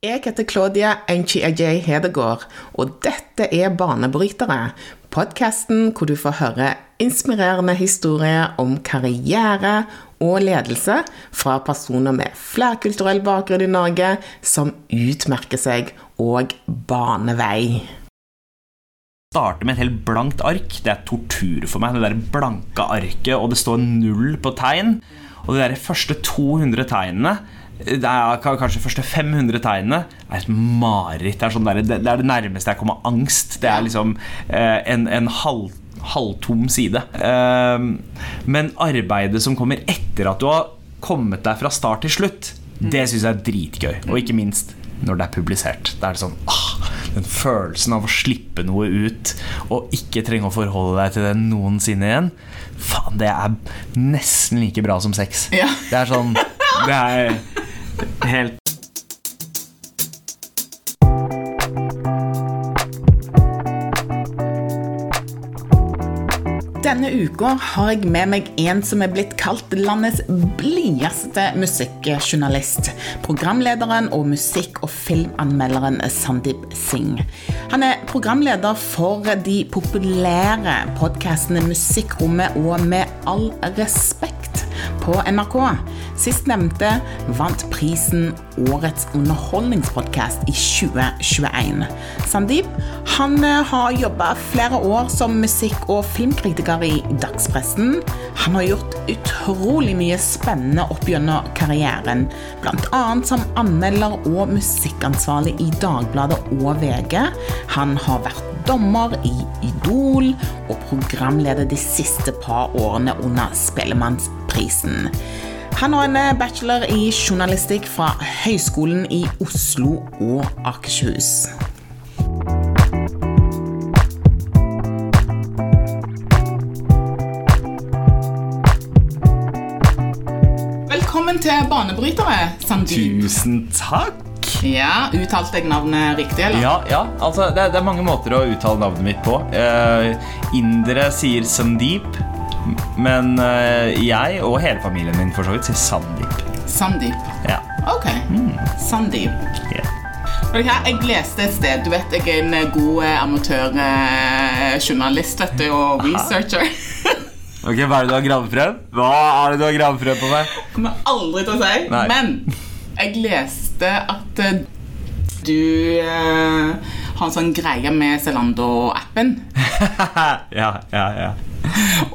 Jeg heter Claudia Enchi-Ajay Hedegaard, og dette er Banebrytere. Podkasten hvor du får høre inspirerende historier om karriere og ledelse fra personer med flerkulturell bakgrunn i Norge som utmerker seg og baner vei. Starte med et helt blankt ark. Det er tortur for meg. Det der blanke arket, og det står null på tegn. Og de der første 200 tegnene det er kanskje første 500 tegnene er et mareritt. Det, sånn det, er det nærmeste jeg kommer angst. Det er liksom eh, en, en halv, halvtom side. Eh, men arbeidet som kommer etter at du har kommet deg fra start til slutt, det syns jeg er dritgøy. Og ikke minst når det er publisert. Da er det sånn ah, Den følelsen av å slippe noe ut og ikke trenge å forholde deg til det noensinne igjen. Faen, det er nesten like bra som sex. Ja. Det er sånn Det er helt Denne uka har jeg med meg en som er blitt kalt landets blideste musikkjournalist. Programlederen og musikk- og filmanmelderen Sandeep Singh. Han er programleder for de populære podkastene Musikkrommet og Med all respekt på NRK. Sistnevnte vant prisen Årets underholdningspodkast i 2021. Sandeep han har jobba flere år som musikk- og filmkritiker i dagspressen. Han har gjort utrolig mye spennende opp gjennom karrieren, bl.a. som anmelder og musikkansvarlig i Dagbladet og VG. Han har vært dommer i Idol og programleder de siste par årene under Spellemannsprisen. Han har en bachelor i journalistikk fra Høgskolen i Oslo og Akershus. Velkommen til Banebrytere, Sandeep. Tusen takk! Ja, Uttalte jeg navnet riktig, eller? Ja, ja altså det, er- det er mange måter å uttale navnet mitt på. Uh, indere sier Sandeep, men uh, jeg og hele familien min for så vidt sier Sandeep. Sandeep. Ja. Ok. Sandeep. Yeah. Jeg leste et sted Du vet jeg er en eh, god eh, amatørjournalist vet du, og researcher. Ok, Hva er det du har gravprøvd? Hva er det du har gravprøvd på meg? Kommer aldri til å si. Nei. Men jeg leste at eh, du eh, har en sånn greie med Zalando-appen. ja, ja, ja.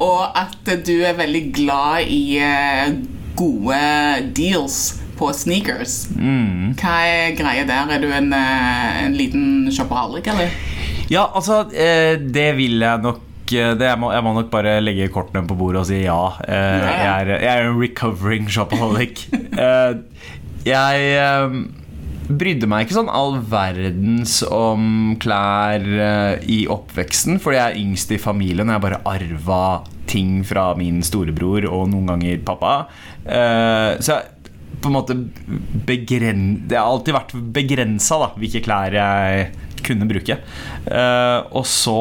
Og at du er veldig glad i eh, gode deals på sneakers. Mm. Hva er greia der? Er du en, eh, en liten shopaholic, eller? Ja, altså, eh, det vil jeg nok eh, det, jeg, må, jeg må nok bare legge kortene på bordet og si ja. Eh, jeg, er, jeg er en recovering shopaholic. eh, jeg eh, brydde meg ikke sånn all verdens om klær eh, i oppveksten, fordi jeg er yngst i familien. og Jeg bare arva ting fra min storebror og noen ganger pappa. Eh, så jeg på en måte begren... Det har alltid vært begrensa hvilke klær jeg kunne bruke. Og så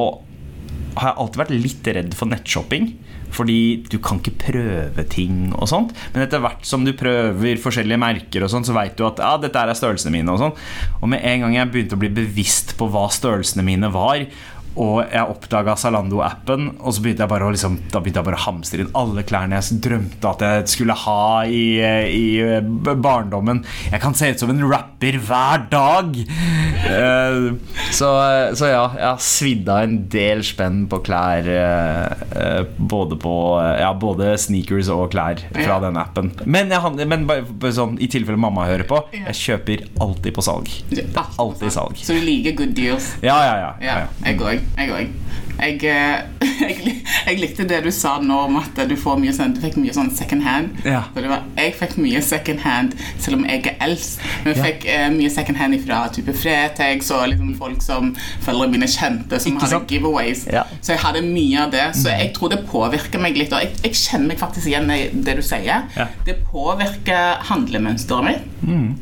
har jeg alltid vært litt redd for nettshopping. Fordi du kan ikke prøve ting og sånt. Men etter hvert som du prøver forskjellige merker, og sånt, så vet du at ja, dette er størrelsene mine. Og Og med en gang jeg begynte å bli bevisst på hva størrelsene mine var, og jeg oppdaga Zalando-appen, og så begynte jeg bare å liksom, da begynte jeg bare å hamstre inn alle klærne jeg drømte at jeg skulle ha i, i barndommen. Jeg kan se ut som en rapper hver dag! Uh, så, så ja, jeg har svidd av en del spenn på klær. eh, eh, Både på Ja, både sneakers og klær fra den appen. Men, jeg, men sånn, i tilfelle mamma hører på, jeg kjøper alltid på salg. Alltid salg. Så du liker good deals? Ja, ja, ja. ja, Ja, jeg òg. Jeg òg. Jeg, eh, jeg, jeg likte det du sa nå om at du, får mye sånn, du fikk mye sånn second hand. Ja. Så det var, jeg fikk mye second hand selv om jeg er eldst. Men jeg Ja. fikk eh, mye second hand fra type Fretex og liksom folk som følger mine kjente, som Ikke hadde giveaways. Ja. Så jeg hadde mye av det. Så jeg tror det påvirker meg litt. Og jeg, jeg kjenner meg faktisk igjen i det du sier. Ja. Det påvirker handlemønsteret mitt.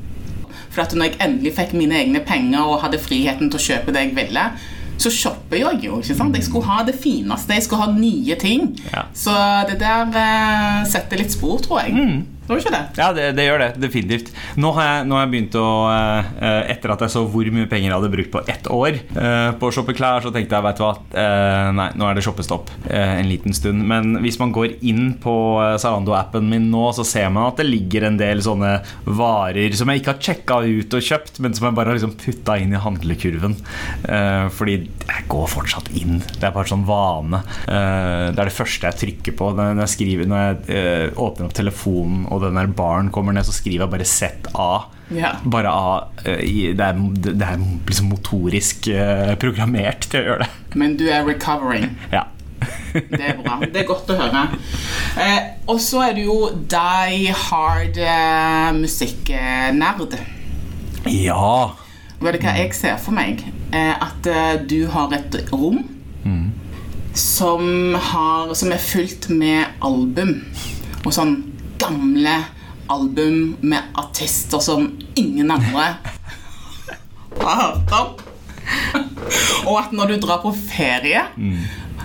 For at når jeg endelig fikk mine egne penger og hadde friheten til å kjøpe det jeg ville, så shopper jeg jo. ikke sant? Jeg skulle ha det fineste, jeg skulle ha nye ting. Ja. Så det der eh, setter litt spor, tror jeg. Tror du ikke det? Ja, det, det gjør det. Definitivt. Nå har jeg, nå har jeg begynt å eh, Etter at jeg så hvor mye penger jeg hadde brukt på ett år eh, på å shoppe klær, så tenkte jeg vet du hva, eh, nei, nå er det shoppestopp en liten stund. Men hvis man går inn på Zalando-appen min nå, så ser man at det ligger en del sånne varer som jeg ikke har sjekka ut og kjøpt, men som jeg bare har liksom putta inn i handlekurven. Fordi jeg går fortsatt inn. Det er bare sånn vane. Det er det første jeg trykker på når jeg, skriver, når jeg åpner opp telefonen og den der baren kommer ned, så skriver jeg bare ZA. Yeah. Bare A. eh, Det er, det er liksom motorisk eh, programmert til å gjøre det. Men du er recovering. Ja. Det er bra. Det er godt å høre. Eh, og så er du jo die hard eh, musikknerd. ja. Vet du hva jeg ser for meg? Eh, at du har et rom som, har, som er fylt med album. Og sånn gamle album med artister som ingen andre har hørt om. Og at når du drar på ferie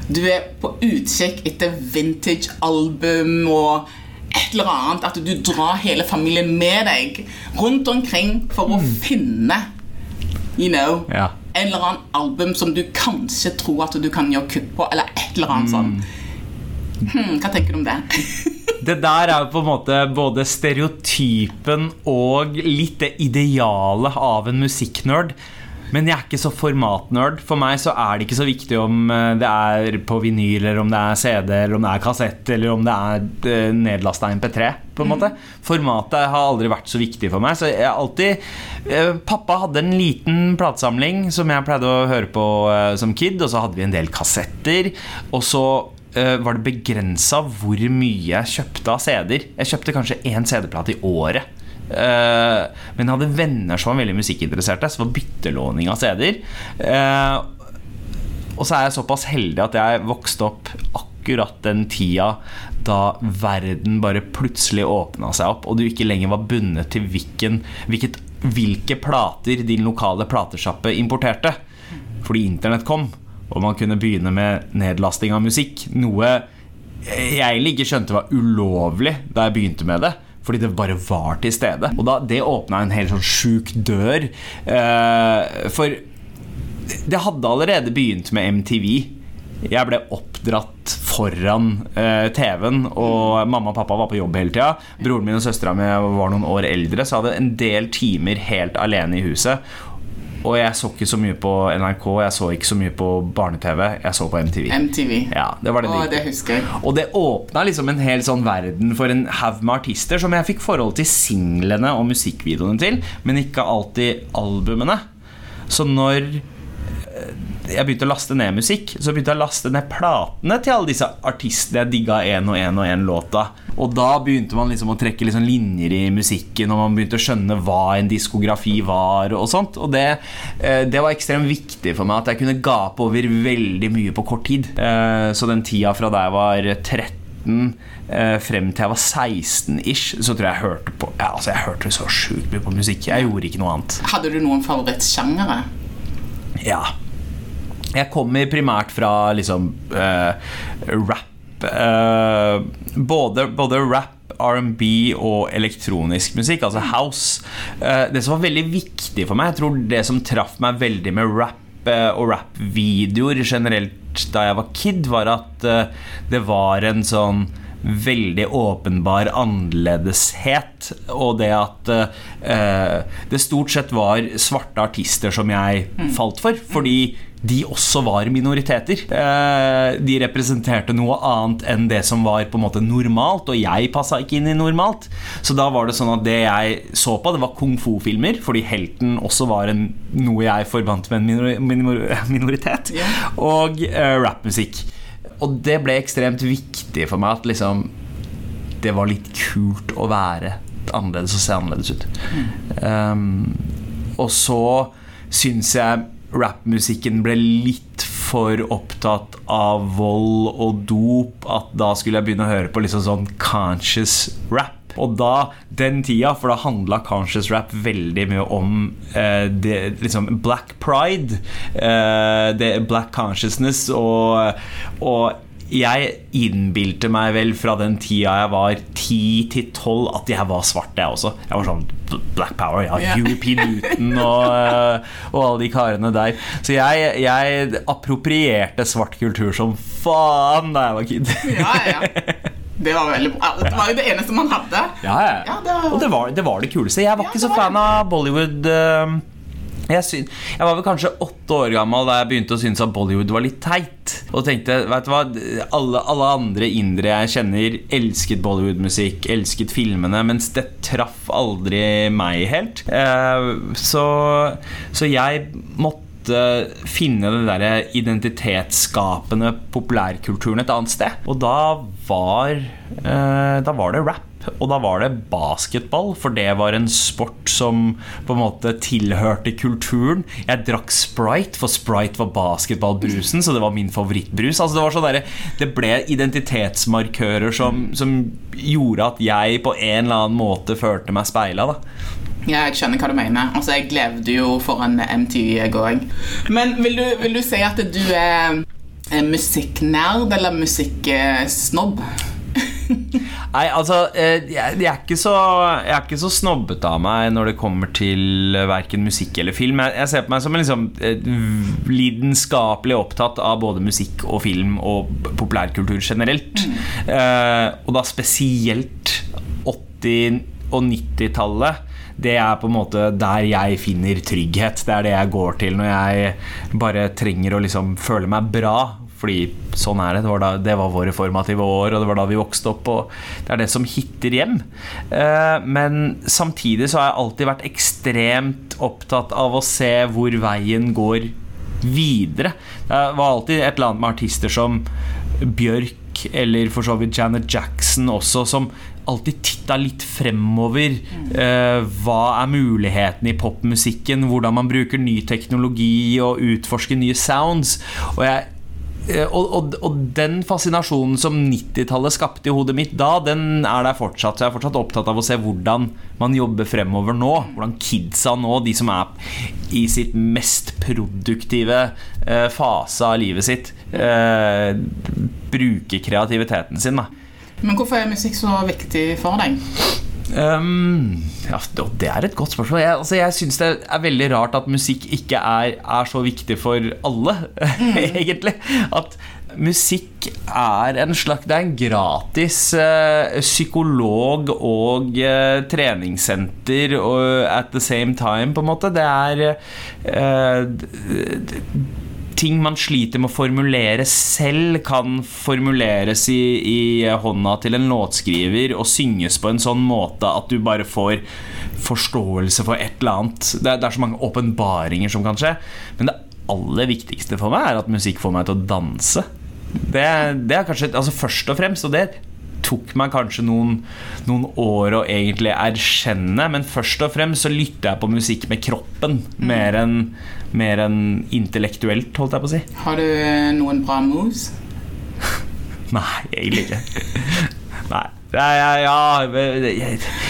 Du er på utkikk etter vintage album og et eller annet. At du drar hele familien med deg rundt omkring for å finne You know Ja. en eller annen album som du kanskje tror at du kan gjøre kupp på, eller et eller annet sånn. Hmm, hva tenker du om det? Det der er jo på en måte både stereotypen og litt det idealet av en musikknerd. Men jeg er ikke så formatnerd. For meg så er det ikke så viktig om eh, det er på vinyl, eller om det er CD, eller om det er kassett, eller om det er nedlasta MP3. på en måte Formatet har aldri vært så viktig for meg. Så jeg alltid eh, Pappa hadde en liten platesamling som jeg pleide å høre på eh, som kid, og så hadde vi en del kassetter. Og så eh, var det begrensa hvor mye jeg kjøpte av CD-er. Jeg kjøpte kanskje én CD-plate i året. Eh, men jeg hadde venner som var veldig musikkinteresserte, så var byttelåning av CD-er. Eh, og så er jeg såpass heldig at jeg vokste opp akkurat den tida da verden bare plutselig åpna seg opp, og du ikke lenger var bundet til hvilken, hvilket, hvilke plater din lokale platesjappe importerte. Fordi internett kom, og man kunne begynne med nedlasting av musikk. Noe jeg egentlig ikke skjønte var ulovlig da jeg begynte med det. Fordi det bare var til stede. Og da, det åpna en helt sånn sjuk dør. Eh, for det hadde allerede begynt med MTV. Jeg ble oppdratt foran eh, TV-en, og mamma og pappa var på jobb hele tida. Broren min og søstera mi var noen år eldre, så jeg hadde en del timer helt alene i huset. Og jeg så ikke så mye på NRK, jeg så ikke så mye på barne-TV. Jeg så på MTV. MTV. Ja, det var det Å, det det husker jeg. Og det åpna liksom en hel sånn verden for en haug med artister som jeg fikk forhold til singlene og musikkvideoene til, men ikke alltid albumene. Så når eh, jeg begynte å laste ned musikk, så begynte jeg å laste ned platene til alle disse artistene jeg digga én og én og én låta. Og da begynte man liksom å trekke liksom linjer i musikken, og man begynte å skjønne hva en diskografi var. Og sånt Og det, eh, det var ekstremt viktig for meg at jeg kunne gape over veldig mye på kort tid. Eh, Så den tida fra da jeg var 13 eh, frem til jeg var 16-ish, så tror jeg jeg hørte på ja, altså Jeg hørte så sjukt mye på musikk. Jeg gjorde ikke noe annet. Hadde du noen favorittsjangere? Ja. Jeg kommer primært fra liksom uh, rap eh, både, både rap, R&B og elektronisk musikk, altså house. Eh, det som var veldig viktig for meg, jeg tror det som traff meg veldig med rap eh, og rap-videoer generelt da jeg var kid, var at eh, det var en sånn veldig åpenbar annerledeshet. Og det at det stort sett var svarte artister som jeg falt for. Fordi de også var minoriteter. Eh, de representerte noe annet enn det som var på en måte normalt, og jeg passa ikke inn i normalt. Så da var det sånn at det jeg så på, det var kung fu-filmer, fordi helten også var en, noe jeg forbandt med en minor minor minoritet, yeah. og eh, rappmusikk. Og det ble ekstremt viktig for meg at liksom det var litt kult å være annerledes og se annerledes ut. Um, og så syns jeg rappmusikken ble litt for opptatt av vold og dop at da skulle jeg begynne å høre på liksom sånn conscious rap. Og da, den tida, for da handla conscious rap veldig mye om eh, det, liksom black pride, eh, det black consciousness og, og jeg innbilte meg vel fra den tida jeg var 10 til 12 at jeg var svart, jeg også. Jeg var sånn Black Power, ja, Yeah. European Newton og, eh, og alle de karene der. Så jeg, jeg approprierte svart kultur som faen da jeg var kid. Ja, ja. Det var veldig bra. Det var jo det eneste man hadde. Ja, ja. Ja, det var- Og det var, det var det kuleste. Jeg var ikke så fan av Bollywood. eh, Jeg, syn- jeg var vel kanskje åtte år gammel da jeg begynte å synes at Bollywood var litt teit. Og tenkte, vet du hva Alle, alle andre indere jeg kjenner, elsket Bollywood-musikk, elsket filmene, mens det traff aldri meg helt. Eh, Så, så jeg måtte finne den der identitetsskapende populærkulturen et annet sted. Og da var, eh, da var det rap. Og da var det basketball, for det var en sport som på en måte tilhørte kulturen. Jeg drakk Sprite, for Sprite var basketballbrusen, så det var min favorittbrus. Altså det, var sånn derre- det ble identitetsmarkører som, som gjorde at jeg på en eller annen måte følte meg speila. Ja, jeg skjønner hva du mener. Altså, Jeg levde jo foran MTV, jeg òg. Men vil du, vil du si at du er musikknerd eller musikksnobb? Nei, altså eh, jeg, jeg, er så, jeg er ikke så snobbete av meg når det kommer til verken musikk eller film. Jeg, jeg ser på meg som en liksom, eh, lidenskapelig opptatt av både musikk og film og populærkultur generelt. Eh, og da spesielt 80- og 90-tallet. Det er på en måte der jeg finner trygghet. Det er det jeg går til når jeg bare trenger å liksom føle meg bra. Fordi sånn er det. Det var, da, det var våre formative år, og det var da vi vokste opp. Og det er det som hitter hjem. Eh, Men samtidig så har jeg alltid vært ekstremt opptatt av å se hvor veien går videre. Det var alltid et eller annet med artister som Bjørk eller for så vidt Janet Jackson også, som alltid titta litt fremover. Eh, hva er mulighetene i popmusikken? Hvordan man bruker ny teknologi og utforsker nye sounds. Og jeg og, og, og den fascinasjonen som 90-tallet skapte i hodet mitt da, den er der fortsatt. Så jeg er fortsatt opptatt av å se hvordan man jobber fremover nå. Hvordan kidsa nå, de som er i sitt mest produktive eh, fase av livet sitt, eh, bruker kreativiteten sin. da Men hvorfor er musikk så viktig for deg? Um, ja, det er et godt spørsmål. Jeg, altså, jeg syns det er veldig rart at musikk ikke er, er så viktig for alle, egentlig. At musikk er en slags Det er en gratis uh, psykolog og uh, treningssenter og at the same time, på en måte. Det er d- ting man sliter med å formulere selv, kan formuleres i, i hånda til en låtskriver og synges på en sånn måte at du bare får forståelse for et eller annet. Det, er- det er så mange åpenbaringer som kan skje. Men det aller viktigste for meg er at musikk får meg til å danse. Det, det er kanskje altså Først og fremst, og det tok meg kanskje noen, noen år å egentlig erkjenne, men først og fremst så lytter jeg på musikk med kroppen mer enn mer enn intellektuelt, holdt jeg på å si. Har du eh, noen bra moves? Nei, egentlig ikke. Nei. Jeg, ja, ja,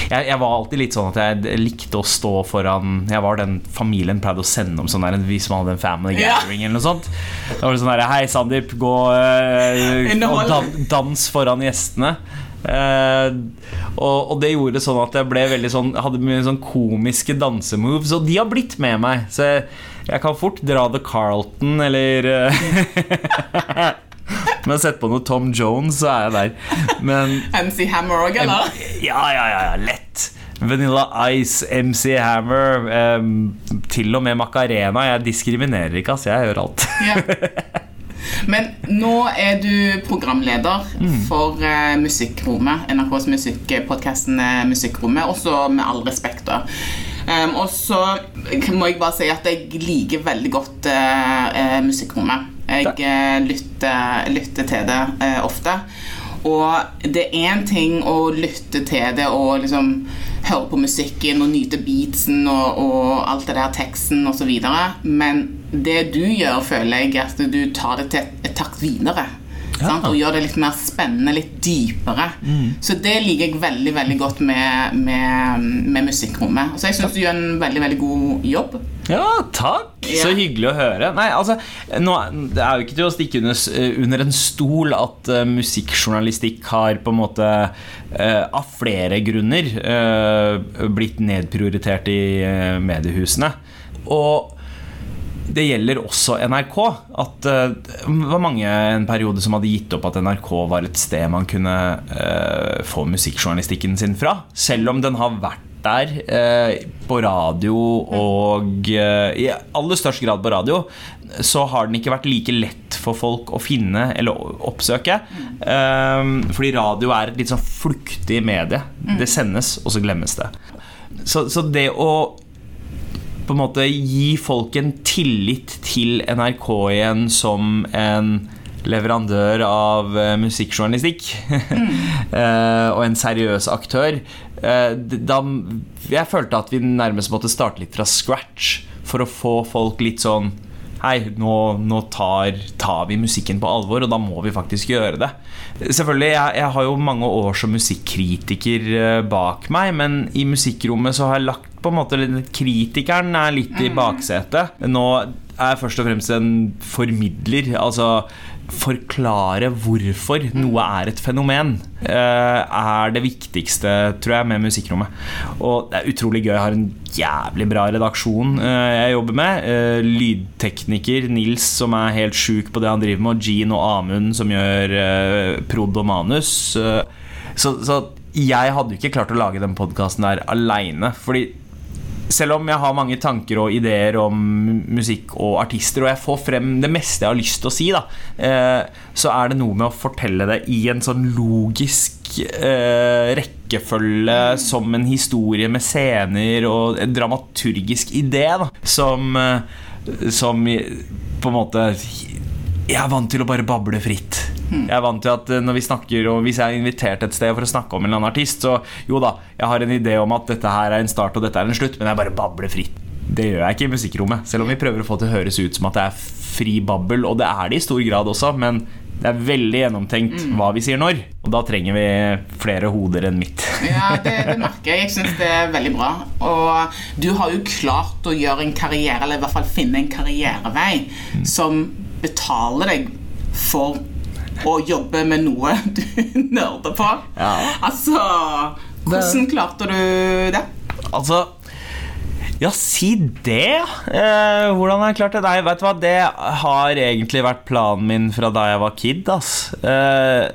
jeg, jeg, var alltid litt sånn at jeg likte å stå foran Jeg var den familien pleide å sende om sånn der hvis man hadde en family Ja. gathering eller noe sånt. Da var det sånn der Hei, Sandeep, gå øh, og dan, dans foran gjestene. Uh, og, og det gjorde sånn at jeg ble veldig sånn hadde mye sånn komiske dansemoves, og de har blitt med meg. Så jeg, jeg kan fort dra The Carlton eller eh, Når jeg setter på noe Tom Jones, så er jeg der. Men MC Hammer òg, eller? ja, ja, ja, ja lett. Vanilla Ice, MC Hammer, em, til og med Macarena. Jeg diskriminerer ikke, altså. Jeg gjør alt. Ja. Men nå er du programleder for eh, Musikkrommet, NRKs musikkpodkasten Musikkrommet, også med all respekt, da. Um, og så må jeg bare si at jeg liker veldig godt eh, Musikkrommet. Jeg eh, lytter, lytter til det uh, ofte. Og det er én ting å lytte til det og liksom høre på musikken og nyte beatsen og, og alt det der teksten osv. Men det du gjør, føler jeg at du tar det til et takt videre. Sant? Og gjør det litt mer spennende, litt dypere. Så det liker jeg veldig veldig godt med, med, med Musikkrommet. Så jeg syns du gjør en veldig veldig god jobb. Ja, takk! Ja. Så hyggelig å høre. Nei, altså, nå, Det er jo ikke til å stikke under, under en stol at uh, musikkjournalistikk har på en måte uh, av flere grunner uh, blitt nedprioritert i eh, mediehusene. Og det gjelder også NRK. At eh, det var mange en periode som hadde gitt opp at NRK var et sted man kunne uh, få musikkjournalistikken sin fra. Selv om den har vært der uh, på radio og uh, i aller størst grad på radio, så har den ikke vært like lett for folk å finne eller oppsøke. Fordi radio er et litt sånn fluktig medie. Det sendes, og så glemmes det. Så, så det å på en måte gi folk en tillit til NRK igjen som en leverandør av eh, musikkjournalistikk mm. og en seriøs aktør. Eh, da, jeg følte at vi nærmest måtte starte litt fra scratch for å få folk litt sånn Hei, nå, nå tar, tar vi musikken på alvor, og da må vi faktisk gjøre det. Selvfølgelig, jeg, jeg har jo mange år som musikkritiker eh, bak meg, men i musikkrommet så har jeg lagt på en måte Kritikeren er litt i baksetet. Nå er jeg først og fremst en formidler. Altså forklare hvorfor noe er et fenomen, eh, er det viktigste, tror jeg, med musikkrommet. Og det er utrolig gøy. Jeg har en jævlig bra redaksjon eh, jeg jobber med. Eh, Lydtekniker Nils, som er helt sjuk på det han driver med, og Jean og Amund, som gjør prod og manus. Så, så jeg hadde ikke klart å lage den podkasten der aleine. Fordi selv om jeg har mange tanker og ideer om musikk og artister, og jeg får frem det meste jeg har lyst til å si, da, eh, så er det noe med å fortelle det i en sånn logisk eh, rekkefølge, som en historie med scener og en dramaturgisk idé, da, som, eh, som på en måte Jeg er vant til å bare bable fritt. Jeg er vant til at eh, når vi snakker Og hvis jeg er invitert et sted for å snakke om en eller annen artist, så jo da, jeg har en idé om at dette her er en start og dette er en slutt, men jeg bare babler fritt. Det gjør jeg ikke i musikkrommet, selv om vi prøver å få det til å høres ut som at det er fri babbel, og det er det i stor grad også, men det er veldig gjennomtenkt hva vi sier når, og da trenger vi flere hoder enn mitt. Ja, det, det merker jeg. Jeg syns det er veldig bra. Og du har jo klart å gjøre en karriere, eller i hvert fall finne en karrierevei som betaler deg for å jobbe med noe du nerder på. Ja. Altså Hvordan klarte du det? Altså ja, si det. Eh, hvordan har jeg klart det? Nei, vet du hva, det har egentlig vært planen min fra da jeg var kid. Ass. Eh,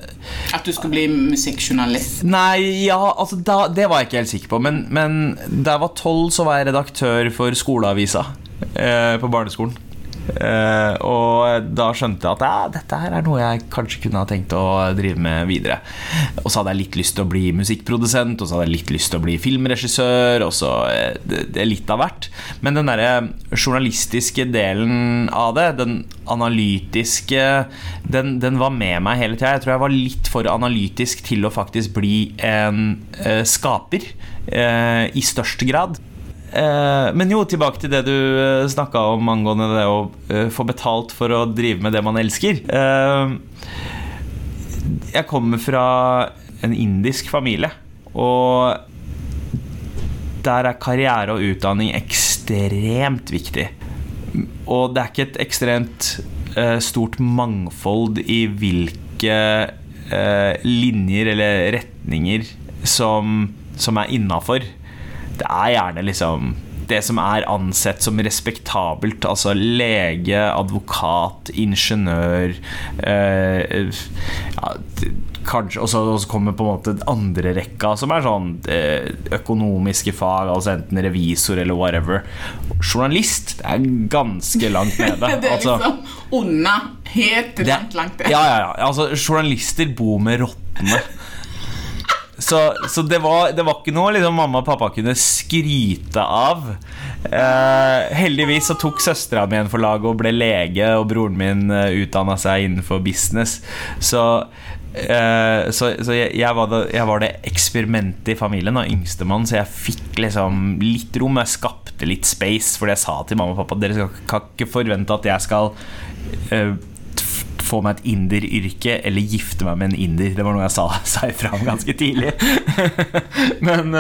At du skulle bli musikkjournalist? Nei, ja, altså da, Det var jeg ikke helt sikker på. Men, men da jeg var tolv, så var jeg redaktør for skoleavisa eh, på barneskolen. Eh, og da skjønte jeg at ja, dette her er noe jeg kanskje kunne ha tenkt å drive med videre. Og så hadde jeg litt lyst til å bli musikkprodusent, og så hadde jeg litt lyst til å bli filmregissør. Og så eh, det, det litt av hvert. Men den derre journalistiske delen av det, den analytiske, den, den var med meg hele tida. Jeg tror jeg var litt for analytisk til å faktisk bli en uh, skaper uh, i størst grad. Eh, men jo, tilbake til det du uh, snakka om angående det å eh, få betalt for å drive med det man elsker. Eh, jeg kommer fra en indisk familie, og der er karriere og utdanning ekstremt viktig. Og det er ikke et ekstremt eh, stort mangfold i hvilke eh, linjer eller retninger som, som er innafor. Det er gjerne liksom det som er ansett som respektabelt. Altså lege, advokat, ingeniør eh, ja, Kanskje, og så kommer på en måte andre rekka, som er sånn eh, økonomiske fag, altså enten revisor eller whatever. Journalist det er ganske langt nede. Det er altså. liksom unna. Helt langt, langt, langt Ja, ja, ja. Altså, journalister bor med rottene. Så, så det, var, det var ikke noe liksom, mamma og pappa kunne skryte av. Eh, heldigvis så tok søstera mi en for laget og ble lege, og broren min uh, utdanna seg innenfor business. Så, eh, så, så jeg, jeg, var det, jeg var det eksperimentet i familien, og yngstemann, så jeg fikk liksom litt rom. Jeg skapte litt space, fordi jeg sa til mamma og pappa dere skal, kan ikke forvente at jeg skal eh, f- få meg et inderyrke eller gifte meg med en inder. Det var noe jeg sa, sa ifra om ganske tidlig. men,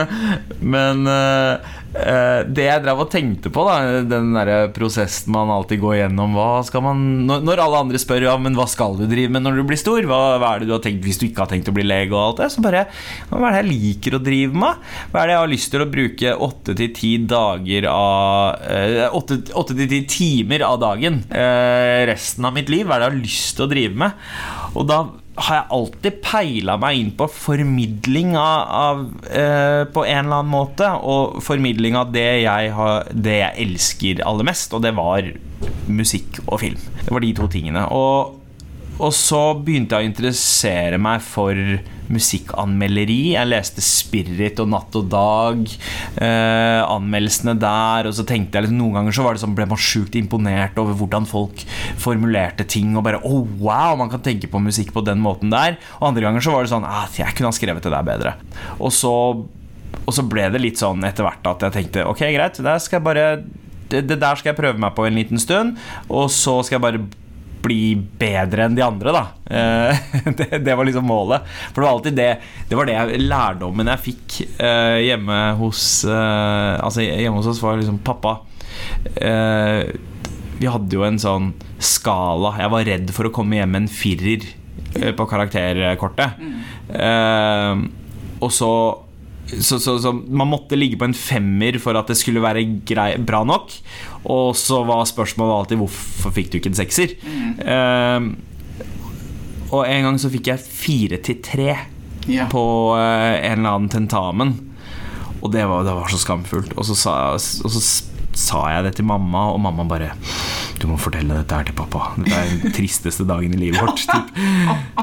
men uh, det jeg drev og tenkte på, da, den der prosessen man alltid går gjennom hva skal man, Når alle andre spør ja, men hva skal du drive med når du blir stor, hva, hva er det du har tenkt hvis du ikke har tenkt å bli lege, og alt det, så bare Hva er det jeg liker å drive med? Hva er det jeg har lyst til å bruke åtte til ti dager av Åtte til ti timer av dagen resten av mitt liv? Hva er det jeg har lyst til å drive med? Og da har jeg alltid peila meg inn på formidling av, av eh, På en eller annen måte. Og formidling av det jeg, har, det jeg elsker aller mest, og det var musikk og film. Det var de to tingene. Og og så begynte jeg å interessere meg for musikkanmelderi. Jeg leste Spirit og Natt og Dag, eh, anmeldelsene der. Og så tenkte jeg liksom, Noen ganger så var det sånn, ble man sjukt imponert over hvordan folk formulerte ting. Og bare oh, wow, man kan tenke på musikk på den måten der. Og andre ganger så var det sånn ah, jeg kunne ha skrevet det der bedre. Og så, og så ble det litt sånn etter hvert at jeg tenkte ok, greit, det, det der skal jeg prøve meg på en liten stund. Og så skal jeg bare bli bedre enn de andre, da. Eh, det, det, var liksom målet. For det var alltid det Det var det lærdommen jeg fikk uh, hjemme hos uh, Altså hjemme hos oss var liksom pappa Vi hadde jo en sånn skala. Jeg var redd for å komme hjem med en firer på karakterkortet. Mm. og så så, så, så, man måtte ligge på en femmer for at det skulle være grei, bra nok. Og så var spørsmålet alltid hvorfor fikk du ikke en sekser. Mm. Uh, og en gang så fikk jeg fire til tre yeah. på uh, en eller annen tentamen. Og det var, det var så skamfullt. Og så sa, og så sa jeg det til mamma, og mamma bare du må fortelle dette her til pappa. Dette er den tristeste dagen i livet vårt. Typ.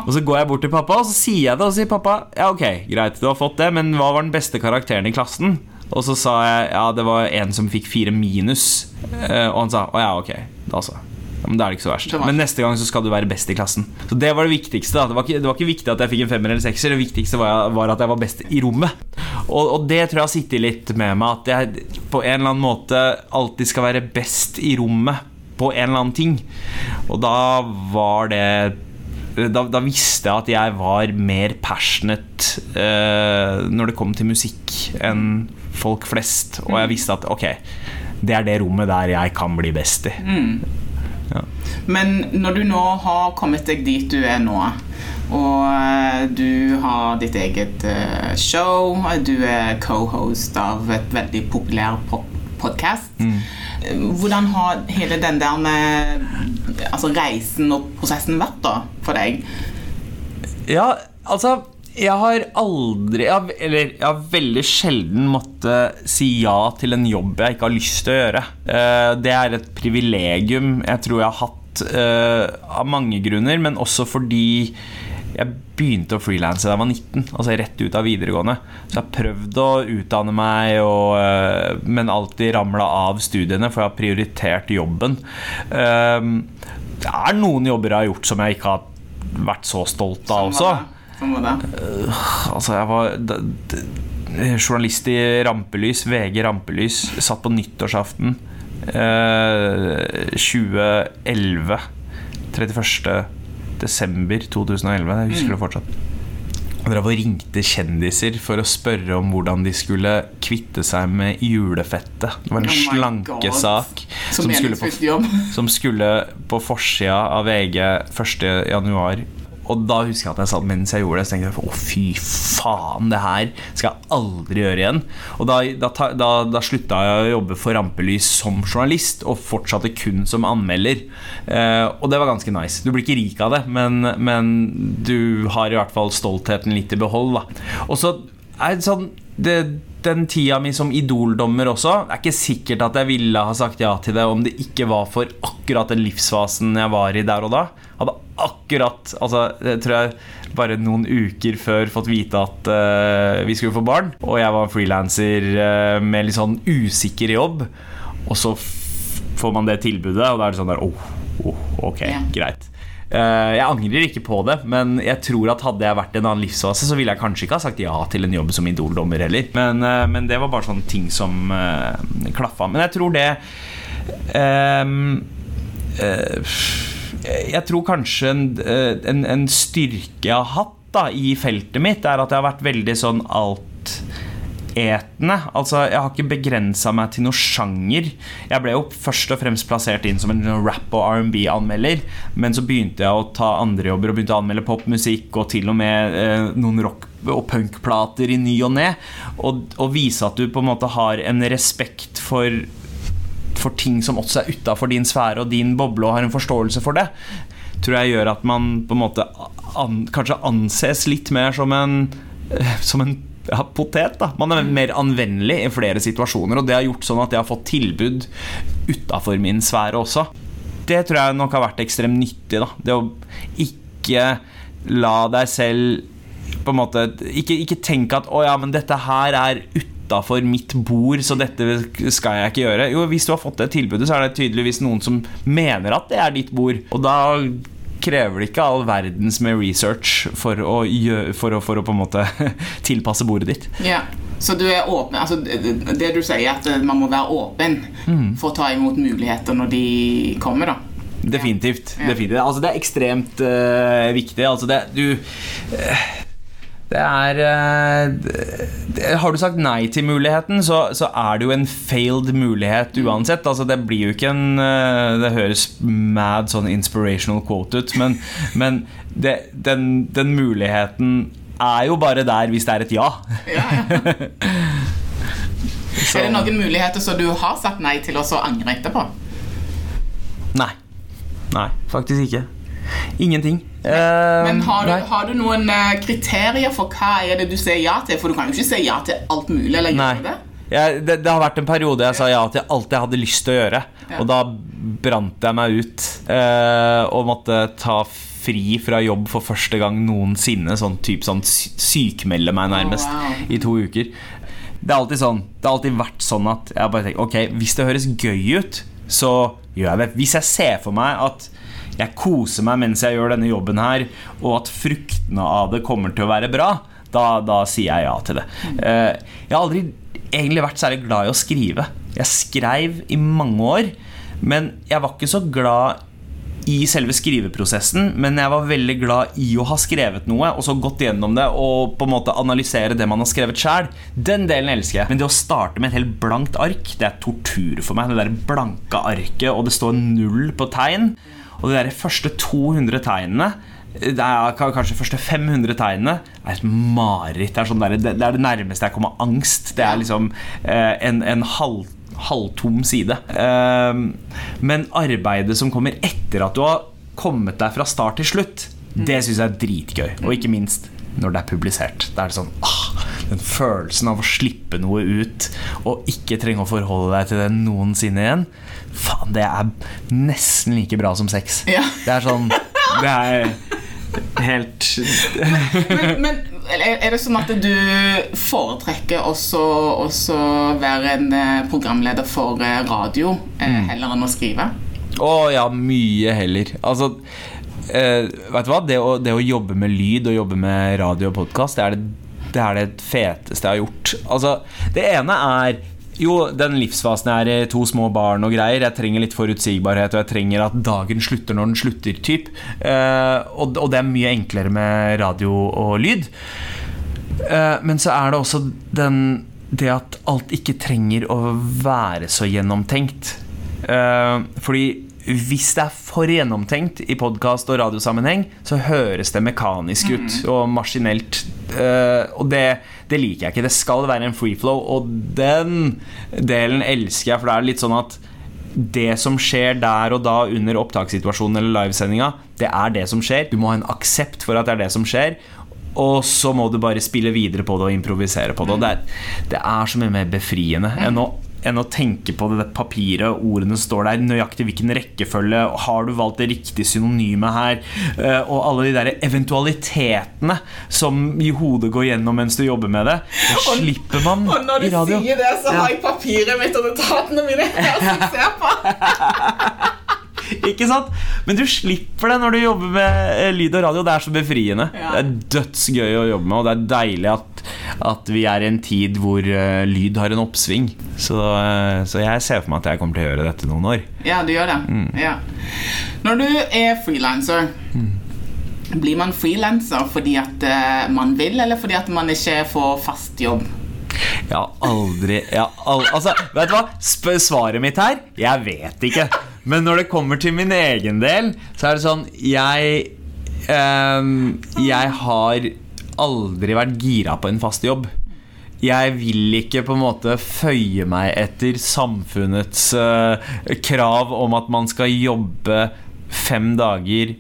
Og så går jeg bort til pappa og så sier jeg det, og sier pappa ja, ok, greit, du har fått det, men hva var den beste karakteren i klassen? Og så sa jeg ja, det var en som fikk fire minus. Eh, og han sa å ja, ok, da så. Men det er det ikke så verst. Men neste gang så skal du være best i klassen. Så Det var det viktigste. Det var, ikke, det, var ikke, viktig at jeg fikk en femmer eller sekser. Det viktigste var, var, at jeg var best i rommet. Og, og det tror jeg har sittet litt med meg. At jeg på en eller annen måte alltid skal være best i rommet på en eller annen ting. Og da var det da, da, visste jeg at jeg var mer passionate uh, når det kom til musikk, enn folk flest. Og jeg visste at ok, det er det rommet der jeg kan bli best i. Mm. Ja. Men når du nå har kommet deg dit du er nå, og eh, du har ditt eget uh, show, du er co-host av et veldig populær podkast mm hvordan har hele den der med altså reisen og prosessen vært da for deg? Ja, altså jeg har aldri Eller jeg har veldig sjelden måttet si ja til en jobb jeg ikke har lyst til å gjøre. Eh, det er et privilegium jeg tror jeg har hatt eh, av mange grunner, men også fordi jeg begynte å frilanse da jeg var 19, altså rett ut av videregående. Så jeg har prøvd å utdanne meg, og, eh, men alltid ramla av studiene, for jeg har prioritert jobben. Det er noen jobber jeg har gjort som jeg ikke har vært så stolt av også. Som var det? Uh, altså, jeg var journalist i Rampelys, VG Rampelys. Satt på nyttårsaften 2011. Eh, 31 desember 2011. Jeg husker mm. det fortsatt. Drev og ringte kjendiser for å spørre om hvordan de skulle kvitte seg med julefettet. Det var en oh slankesak som, som, skulle på forsida av VG 1.1 og da husker jeg at jeg satt mens jeg gjorde det, så tenkte jeg å fy faen, det her skal jeg aldri gjøre igjen. Og da, da, da, da slutta jeg å jobbe for Rampelys som journalist, og fortsatte kun som anmelder. Eh, og det var ganske nice. Du blir ikke rik av det, men, men du har i hvert fall stoltheten litt i behold. Da. Og så er det sånn det, den tida mi som idoldommer også Det er ikke sikkert at jeg ville ha sagt ja til det om det ikke var for akkurat den livsfasen jeg var i der og da. Hadde akkurat altså, jeg tror jeg bare noen uker før fått vite at uh, vi skulle få barn. Og jeg var frilanser uh, med litt sånn usikker jobb. Og så får man det tilbudet, og da er det sånn der oh, oh ok, ja. greit. Uh, jeg angrer ikke på det, men jeg tror at hadde jeg vært i en annen livsfase, så ville jeg kanskje ikke ha sagt ja til en jobb som idoldommer heller. Men, men det var bare sånne ting som klaffa. Men jeg tror det um, jeg tror kanskje en, eh, en, en styrke jeg har hatt da, i feltet mitt, er at jeg har vært veldig sånn altetende. Altså, jeg har ikke begrensa meg til noen sjanger. Jeg ble jo først og fremst plassert inn som en rap- og R&B-anmelder, men så begynte jeg å ta andre jobber og begynte å anmelde popmusikk og til og med eh, noen rock- og punkplater i ny og ne. Og, og vise at du på en måte har en respekt for for ting som også er utafor din sfære og din boble, og har en forståelse for det, tror jeg gjør at man på en måte an, kanskje anses litt mer som en, eh, som en ja, potet. da Man er mer anvendelig i flere situasjoner, og det har gjort sånn at jeg har fått tilbud utafor min sfære også. Det tror jeg nok har vært ekstremt nyttig. da Det å ikke la deg selv på en måte Ikke, ikke tenke at 'å ja, men dette her er utafor mitt bord, så dette skal jeg ikke gjøre'. Jo, hvis du har fått det tilbudet, så er det tydeligvis noen som mener at det er ditt bord. Og da krever det ikke all verdens med research for å, gjøre, for å, for å på en måte tilpasse bordet ditt. Ja. Så du er åpen altså det du sier, at man må være åpen Mm. for å ta imot muligheter når de kommer, da. Definitivt. Ja. definitivt. Altså, det er ekstremt uh, viktig. Altså, det, du eh, Det er eh, det, Har du sagt nei til muligheten, så, så er det jo en failed mulighet uansett. Altså, det blir jo ikke en eh, Det høres mad sånn inspirational quote ut, men, men det, den, den muligheten er jo bare der hvis det er et ja. Ja, ja. Er det noen muligheter som du har sagt nei til, og så angrer etterpå? Nei. Nei, faktisk ikke. Ingenting. Eh, Men har du, har du noen eh, kriterier for hva er det du sier ja til? For du kan jo ikke si ja til alt mulig. eller Nei. det? Jeg, det, det har vært en periode jeg sa ja til alt jeg hadde lyst til å gjøre. Ja. Og da brant jeg meg ut eh, og måtte ta fri fra jobb for første gang noensinne. Sånn typ sånn sykmelde meg nærmest Oh, wow. i to uker. Det er alltid sånn Det har alltid vært sånn at jeg bare tenker Ok, hvis det høres gøy ut, så gjør jeg det. Hvis jeg ser for meg at jeg koser meg mens jeg gjør denne jobben her, og at fruktene av det kommer til å være bra, da, da sier jeg ja til det. Eh, jeg har aldri egentlig vært særlig glad i å skrive. Jeg skrev i mange år, men jeg var ikke så glad i selve skriveprosessen, men jeg var veldig glad i å ha skrevet noe, og så gått gjennom det og på en måte analysere det man har skrevet sjøl. Den delen elsker jeg. Men det å starte med et helt blankt ark, det er tortur for meg. Det der blanke arket, og det står null på tegn. Og de der første 200 tegnene det er kanskje første 500 tegnene er et mareritt. Det sånn det, det er det nærmeste jeg kommer angst. Det er liksom eh, en, en halv halvtom side. Eh, men arbeidet som kommer etter at du har kommet deg fra start til slutt, det syns jeg er dritgøy. Og ikke minst når det er publisert. Da er det sånn ah, Den følelsen av å slippe noe ut og ikke trenge å forholde deg til det noensinne igjen. Faen, det er nesten like bra som sex. Ja. Det er sånn Det er helt Men, men er er det sånn at du foretrekker også, å være en eh, programleder for eh, radio eh, Mm. heller enn å skrive? Å ja, mye heller. Altså, eh, vet du hva? Det å, det å jobbe med lyd og jobbe med radio og podkast, det, er det, det er det feteste jeg har gjort. Altså, det ene er jo, den livsfasen jeg er i, to små barn og greier. Jeg trenger litt forutsigbarhet, og jeg trenger at dagen slutter når den slutter. Typ. Eh, og, og det er mye enklere med radio og lyd. Eh, men så er det også den, det at alt ikke trenger å være så gjennomtenkt. Eh, fordi hvis det er for gjennomtenkt i podkast og radiosammenheng, så høres det mekanisk ut og maskinelt. Eh, og det, det liker jeg ikke. Det skal være en free flow, og den delen elsker jeg, for det er litt sånn at det som skjer der og da under opptakssituasjonen eller livesendinga, det er det som skjer. Du må ha en aksept for at det er det som skjer. Og så må du bare spille videre på det og improvisere på det. Og det er, det er så mye mer befriende enn å, enn å tenke på det papiret, ordene står der, nøyaktig hvilken rekkefølge, har du valgt det riktige synonymet her, eh, og alle de der eventualitetene som i hodet går gjennom mens du jobber med det. Det slipper man Og når du i radio. sier det, så har jeg papiret mitt og notatene mine her som jeg ser på. Ikke sant? Men du slipper det når du jobber med eh, lyd og radio. Det er så befriende. Ja. Det er dødsgøy å jobbe med, og det er deilig at at vi er i en tid hvor uh, lyd har en oppsving. Så, uh, så jeg ser for meg at jeg kommer til å gjøre dette noen år. Ja, du gjør det. Ja. Når du er frilanser, blir man frilanser fordi at man vil, eller fordi at man ikke får fast jobb? Jeg har aldri jeg har al Altså, vet du hva? Sp svaret mitt her Jeg vet ikke. Men når det kommer til min egen del, så er det sånn Jeg um, Jeg har aldri vært gira på en fast jobb. Jeg vil ikke på en måte føye meg etter samfunnets uh, krav om at man skal jobbe fem dager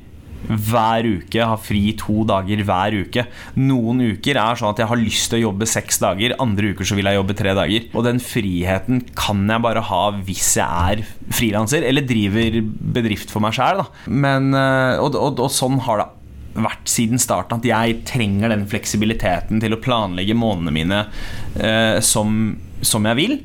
hver uke, har fri to dager hver uke. Noen uker er sånn at jeg har lyst til å jobbe seks dager, andre uker så vil jeg jobbe tre dager. Og den friheten kan jeg bare ha hvis jeg er frilanser eller driver bedrift for meg sjæl. Og, og, og sånn har det vært siden starten at jeg trenger den fleksibiliteten til å planlegge månedene mine eh, som, som jeg vil.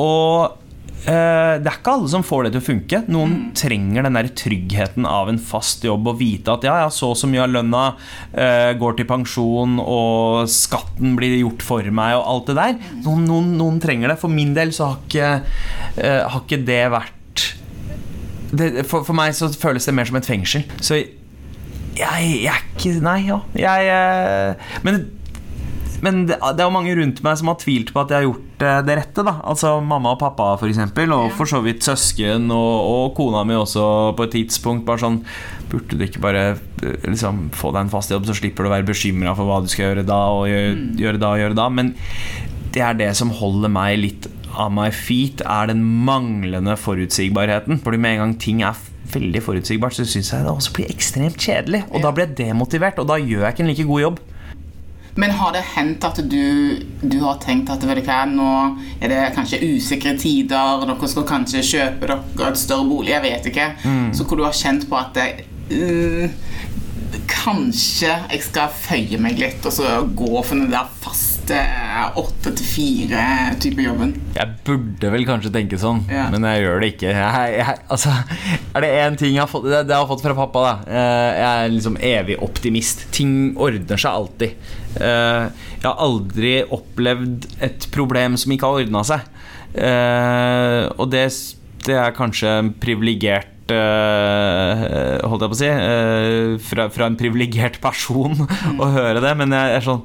Og Eh, det er ikke alle som får det til å funke. Noen mm. trenger den der tryggheten av en fast jobb og vite at ja, ja, så og så mye av lønna uh, går til pensjon, og skatten blir gjort for meg, og alt det der. Mm. Noen, noen, noen trenger det. For min del så har ikke, uh, har ikke det vært det, for, for, meg så føles det mer som et fengsel. Så jeg, jeg er ikke Nei, ja. Jeg, men men det, det er jo mange rundt meg som har tvilt på at jeg har gjort eh, det rette. da Altså Mamma og pappa, for eksempel, og for så vidt søsken, og, og kona mi også på et tidspunkt. Bare sånn Burde du ikke bare eh, liksom, få deg en fast jobb, så slipper du å være bekymra for hva du skal gjøre da, og gjøre, mm. gjøre da og gjøre da. Men det er det som holder meg litt av my feet, er den manglende forutsigbarheten. Fordi med en gang ting er veldig forutsigbart, så syns jeg det også blir ekstremt kjedelig. Og da blir jeg demotivert, og da gjør jeg ikke en like god jobb. Men har det hendt at du, du har tenkt at hva, nå er det kanskje usikre tider, dere skal kanskje kjøpe dere et større bolig, jeg vet ikke, mm. så hvor du har kjent på at det, uh, Kanskje jeg skal føye meg litt og så gå for den der faste åtte til fire-type jobben? Jeg burde vel kanskje tenke sånn, ja. men jeg gjør det ikke. Jeg, jeg, altså, er det én ting jeg har fått Det, det har fått fra pappa, da. Eh, jeg er liksom evig optimist. Ting ordner seg alltid. Eh, jeg har aldri opplevd et problem som ikke har ordna seg. Eh, og det, det er kanskje en privilegert holdt jeg på å si fra, fra en privilegert person mm. å høre det, men jeg er sånn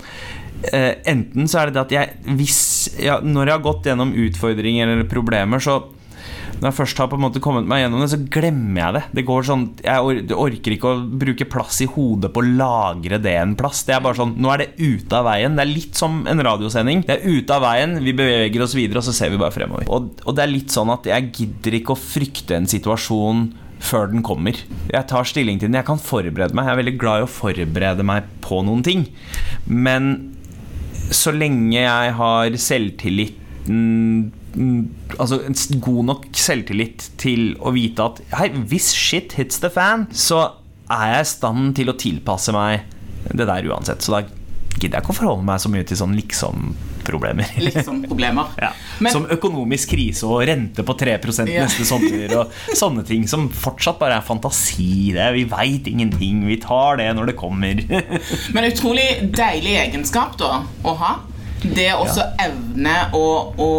Enten så er det det at jeg hvis, ja, Når jeg har gått gjennom utfordringer eller problemer, så når jeg først har på en måte kommet meg gjennom det, så glemmer jeg det. Det går sånn Jeg orker ikke å bruke plass i hodet på å lagre det en plass. Det er bare sånn Nå er det ute av veien. Det er litt som en radiosending. Det er ute av veien, vi beveger oss videre, og så ser vi bare fremover. Og, og det er litt sånn at jeg gidder ikke å frykte en situasjon før den kommer. Jeg tar stilling til den. Jeg kan forberede meg. Jeg er veldig glad i å forberede meg på noen ting. Men så lenge jeg har selvtilliten altså, god nok selvtillit til å vite at hei, hvis shit hits the fan, så er jeg i stand til å tilpasse meg det der uansett. Så da gidder jeg ikke å forholde meg så mye til sånn liksom-problemer. Liksom-problemer ja. Som økonomisk krise og rente på 3 ja. neste sommer og sånne ting som fortsatt bare er fantasi. Det. Vi veit ingenting. Vi tar det når det kommer. Men utrolig deilig egenskap da å ha. Det å ja. evne å, å,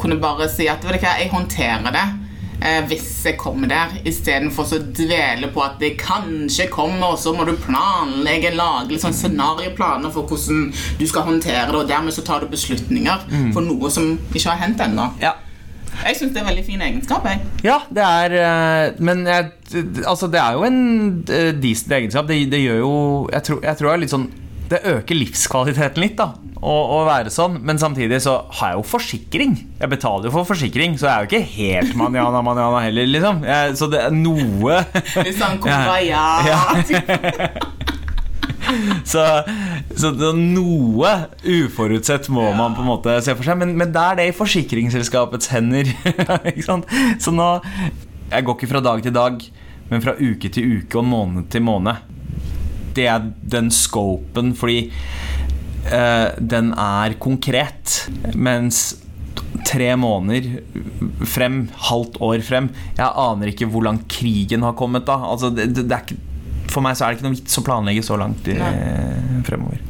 kunne bare si at vet du hva, jeg håndterer det eh, hvis jeg kommer der, istedenfor å dvele på at det kanskje kommer, og så må du planlegge, lage sånn scenarioplaner for hvordan du skal håndtere det, og dermed så tar du beslutninger mm. for noe som ikke har hendt ennå. Ja. Jeg syns det er en veldig fin egenskap. Jeg. Ja, det er eh, Men jeg, altså, det er jo en uh, decent egenskap. Det, det gjør jo jeg tror, jeg tror det er litt sånn Det øker livskvaliteten litt, da å, å, være sånn. Men samtidig så har jeg jo forsikring. Jeg betaler jo for forsikring, så jeg er jo ikke helt manjana manjana heller, liksom. Jeg, så det er noe Hvis han kommer, ja, ja. så, så noe uforutsett må man på en måte se for seg. Men, men da er det i forsikringsselskapets hender. så nå Jeg går ikke fra dag til dag, men fra uke til uke og måned til måned. Det er den scopen, fordi uh, den er konkret. Mens tre måneder frem, halvt år frem Jeg aner ikke hvor langt krigen har kommet da. Altså, det, det ikke, for meg så er det ikke noe vits å planlegge så langt i, fremover.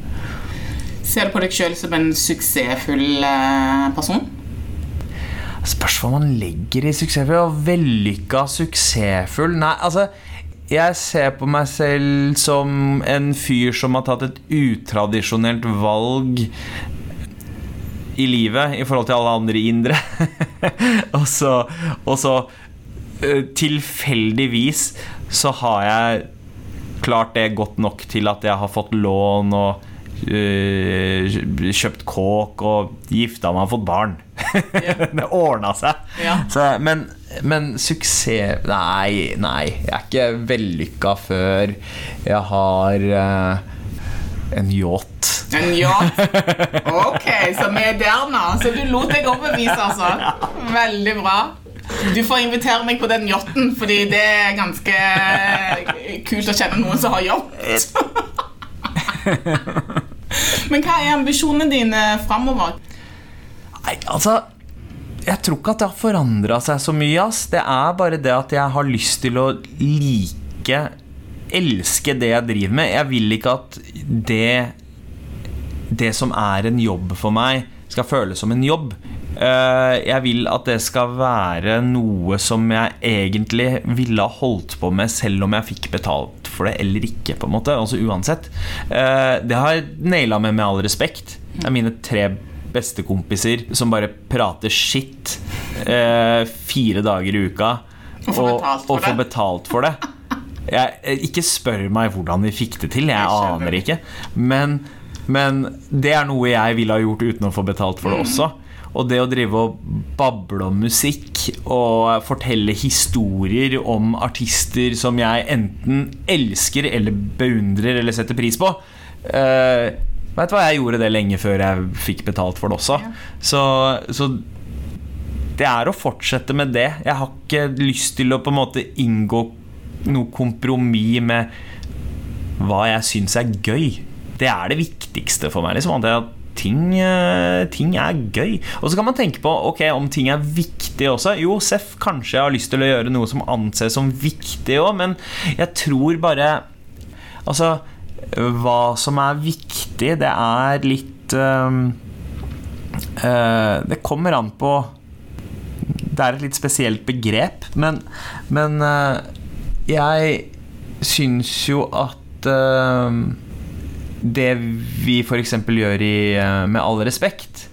Ser du på deg sjøl som en suksessfull eh, person? Spørs hva man legger i suksessfull. Vellykka suksessfull Nei, altså Jeg ser på meg selv som en fyr som har tatt et utradisjonelt valg i livet i forhold til alle andre indre. og så, og så eh, tilfeldigvis så har jeg klart det godt nok til at jeg har fått lån og øh, kjøpt kåk og gifta meg og fått barn. det ordna seg. Ja. Så, men, men suksess Nei, nei. Jeg er ikke vellykka før jeg har uh, en yacht. En yacht? Ok, så vi er der nå. Så du lot deg overbevise, altså. Veldig bra. Du får invitere meg på den yachten, fordi det er ganske kult å kjenne noen som har yacht. Men hva er ambisjonene dine framover? Nei, altså Jeg tror ikke at det har forandra seg så mye. Ass. Det er bare det at jeg har lyst til å like Elske det jeg driver med. Jeg vil ikke at det Det som er en jobb for meg, skal føles som en jobb. Eh, Jeg vil at det skal være noe som jeg egentlig ville ha holdt på med selv om jeg fikk betalt for det eller ikke. på en måte, altså uansett. Eh, Det har jeg naila med med all respekt. Det er mine tre bestekompiser som bare prater shit eh, fire dager i uka. Og får betalt og får betalt for det. Jeg, eh, ikke spør meg hvordan vi fikk det til. Jeg, Jeg aner ikke. Men, men det er noe jeg ville ha gjort uten å få betalt for det også. Og det å drive og bable om musikk og fortelle historier om artister som jeg enten elsker eller beundrer eller setter pris på uh, Vet du hva, jeg gjorde det lenge før jeg fikk betalt for det også. Så, så det er å fortsette med det. Jeg har ikke lyst til å på en måte inngå noe kompromiss med hva jeg syns er gøy. Det er det viktigste for meg. Liksom, at ting, eh, ting er gøy. Og så kan man tenke på ok, om ting er viktig også. Jo, Seff, kanskje jeg har lyst til å gjøre noe som anses som viktig òg, men jeg tror bare Altså, hva som er viktig, det er litt øh, Det kommer an på Det er et litt spesielt begrep, men, men uh, jeg syns jo at uh, det vi f.eks. gjør i øh, Med all respekt,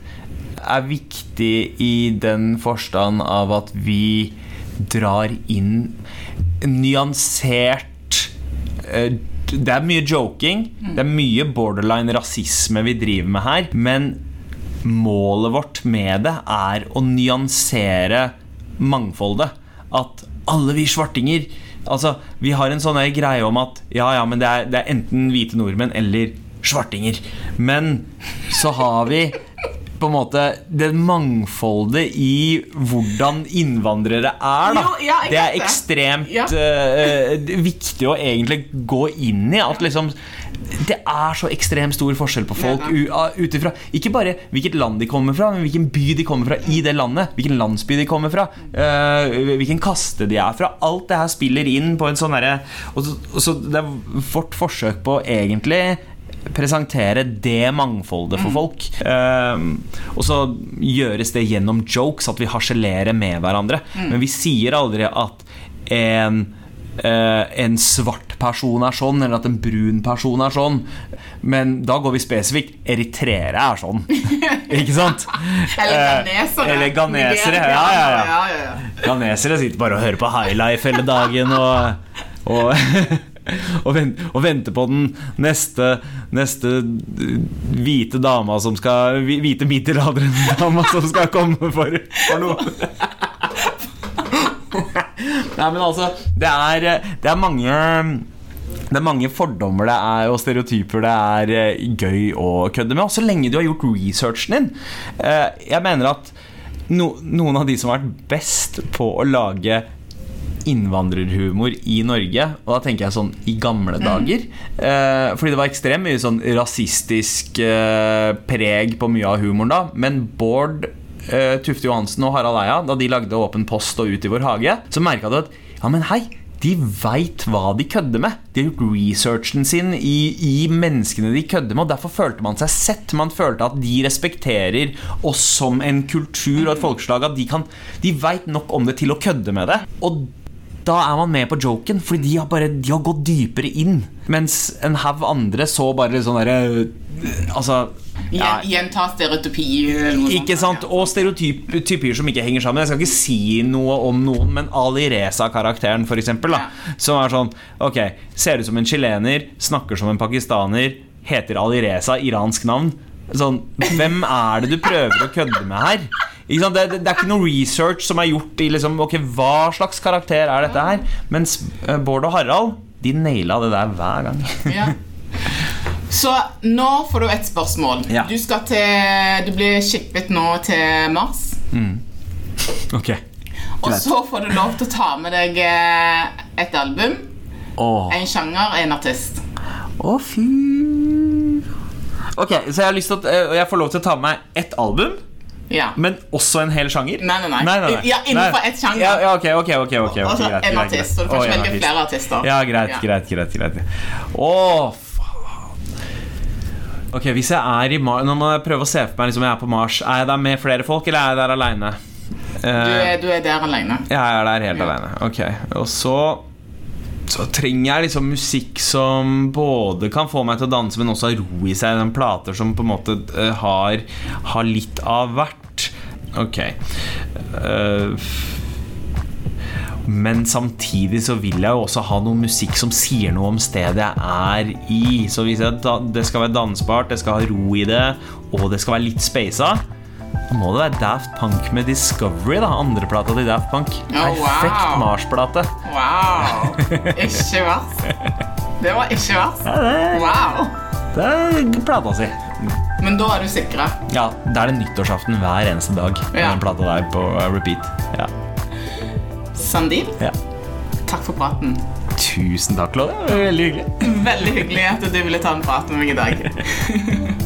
er viktig i den forstand av at vi drar inn nyansert eh, Det er mye joking, det er mye borderline rasisme vi driver med her, men målet vårt med det er å nyansere mangfoldet. At alle vi svartinger Altså, vi har en sånn greie om at ja, ja, men det er, det er enten hvite nordmenn eller svartinger. Men så har vi på en måte det mangfoldet i hvordan innvandrere er, da. Jo, ja, det er ekstremt Ja. uh, viktig å egentlig gå inn i. At liksom Det er så ekstremt stor forskjell på folk ut ifra Ikke bare hvilket land de kommer fra, men hvilken by de kommer fra i det landet. Hvilken landsby de kommer fra. Uh, hvilken kaste de er fra. Alt det her spiller inn på en sånn herre så- så Det er vårt forsøk på egentlig presentere det mangfoldet for folk. Eh, og så gjøres det gjennom jokes, at vi harselerer med hverandre. Men vi sier aldri at en eh, en svart person er sånn, eller at en brun person er sånn. Men da går vi spesifikt Eritreere er sånn. Ikke sant? Eller ganesere. ghanesere. Eller ganesere. Ja, ja, ja. Ghanesere sitter bare og hører på highlife hele dagen og, og, og, vent, og vente på den neste, neste hvite dama som skal Hvite middelaldrende som skal komme for, for noe. Nei, men altså Det er, det er mange det er mange fordommer det er, og stereotyper det er eh, gøy å kødde med. Og så lenge du har gjort researchen din. Eh, Jeg mener at no, noen av de som har vært best på å lage innvandrerhumor i Norge, og da tenker jeg sånn i gamle dager eh, Fordi det var ekstremt mye sånn rasistisk eh, preg på mye av humoren da. Men Bård eh, Tufte Johansen og Harald Eia, da de lagde Åpen post og Ut i vår hage, så merka du at ja, men hei, de veit hva de kødder med. De har gjort researchen sin i, i, menneskene de kødder med, og derfor følte man seg sett. Man følte at de respekterer oss som en kultur og et folkeslag. At de, kan, de veit nok om det til å kødde med det. Og da er man med på joken, fordi de har, bare, de har gått dypere inn. Mens en haug andre så bare sånn derre Altså ja, Gjenta stereotypier. Ikke sant? Og stereotypier som ikke henger sammen. Jeg skal ikke si noe om noen, men Ali Reza-karakteren, f.eks., ja. som er sånn Ok, ser ut som en chilener, snakker som en pakistaner, heter Ali Reza, iransk navn. Sånn, Hvem er det du prøver å kødde med her? Det, det, det, er ikke noe research som er gjort i liksom, Ok, hva slags karakter er dette her? Mens uh, Bård og Harald, de naila det der hver gang. ja. Så nå får du et spørsmål. Ja. Du skal til Du blir shippet nå til Mars. Mm. Ok Og så får du lov til å ta med deg eh, et album. Oh. En sjanger, en artist. Å, oh, fy Ok, så jeg har lyst til at eh, jeg får lov til å ta med meg ett album. Ja. Men også en hel sjanger? Nei, nei, nei. nei, nei, nei. Ja, Innenfor ett sjanger. Ja, ja, ok, ok, ok, okay, okay greit, En artist, så du kan ikke velge flere artister. Ja, greit, greit, greit, greit. Å, Ok, Hvis jeg er i Mars Nå må jeg prøve å se for meg liksom jeg er på Mars. Er jeg der med flere folk, eller er jeg der aleine? Du, er, du er der aleine. Jeg er der helt ja. aleine. Ok. Og så så trenger jeg liksom musikk som både kan få meg til å danse, men også ha ro i seg. Den plater som på en måte uh, har, har, litt av hvert. Ok. Uh, men samtidig så vil jeg jo også ha noe musikk som sier noe om stedet jeg er i. Så hvis jeg, det skal være dansbart, det skal ha ro i det, og det skal være litt speisa, da må det være Daft Punk med Discovery, da. Andreplata til Daft Punk. Oh, Perfekt. Mars-plate. Wow. Ikke verst. Det var ikke verst. Ja, det, wow. Det er plata si. Men da er du sikra? Ja. Da er det nyttårsaften hver eneste dag. Ja. Den plata der på repeat. Ja. Sandeep, ja. takk for praten. Tusen takk, Lode. Veldig hyggelig. Veldig hyggelig at du ville ta en prat med meg i dag.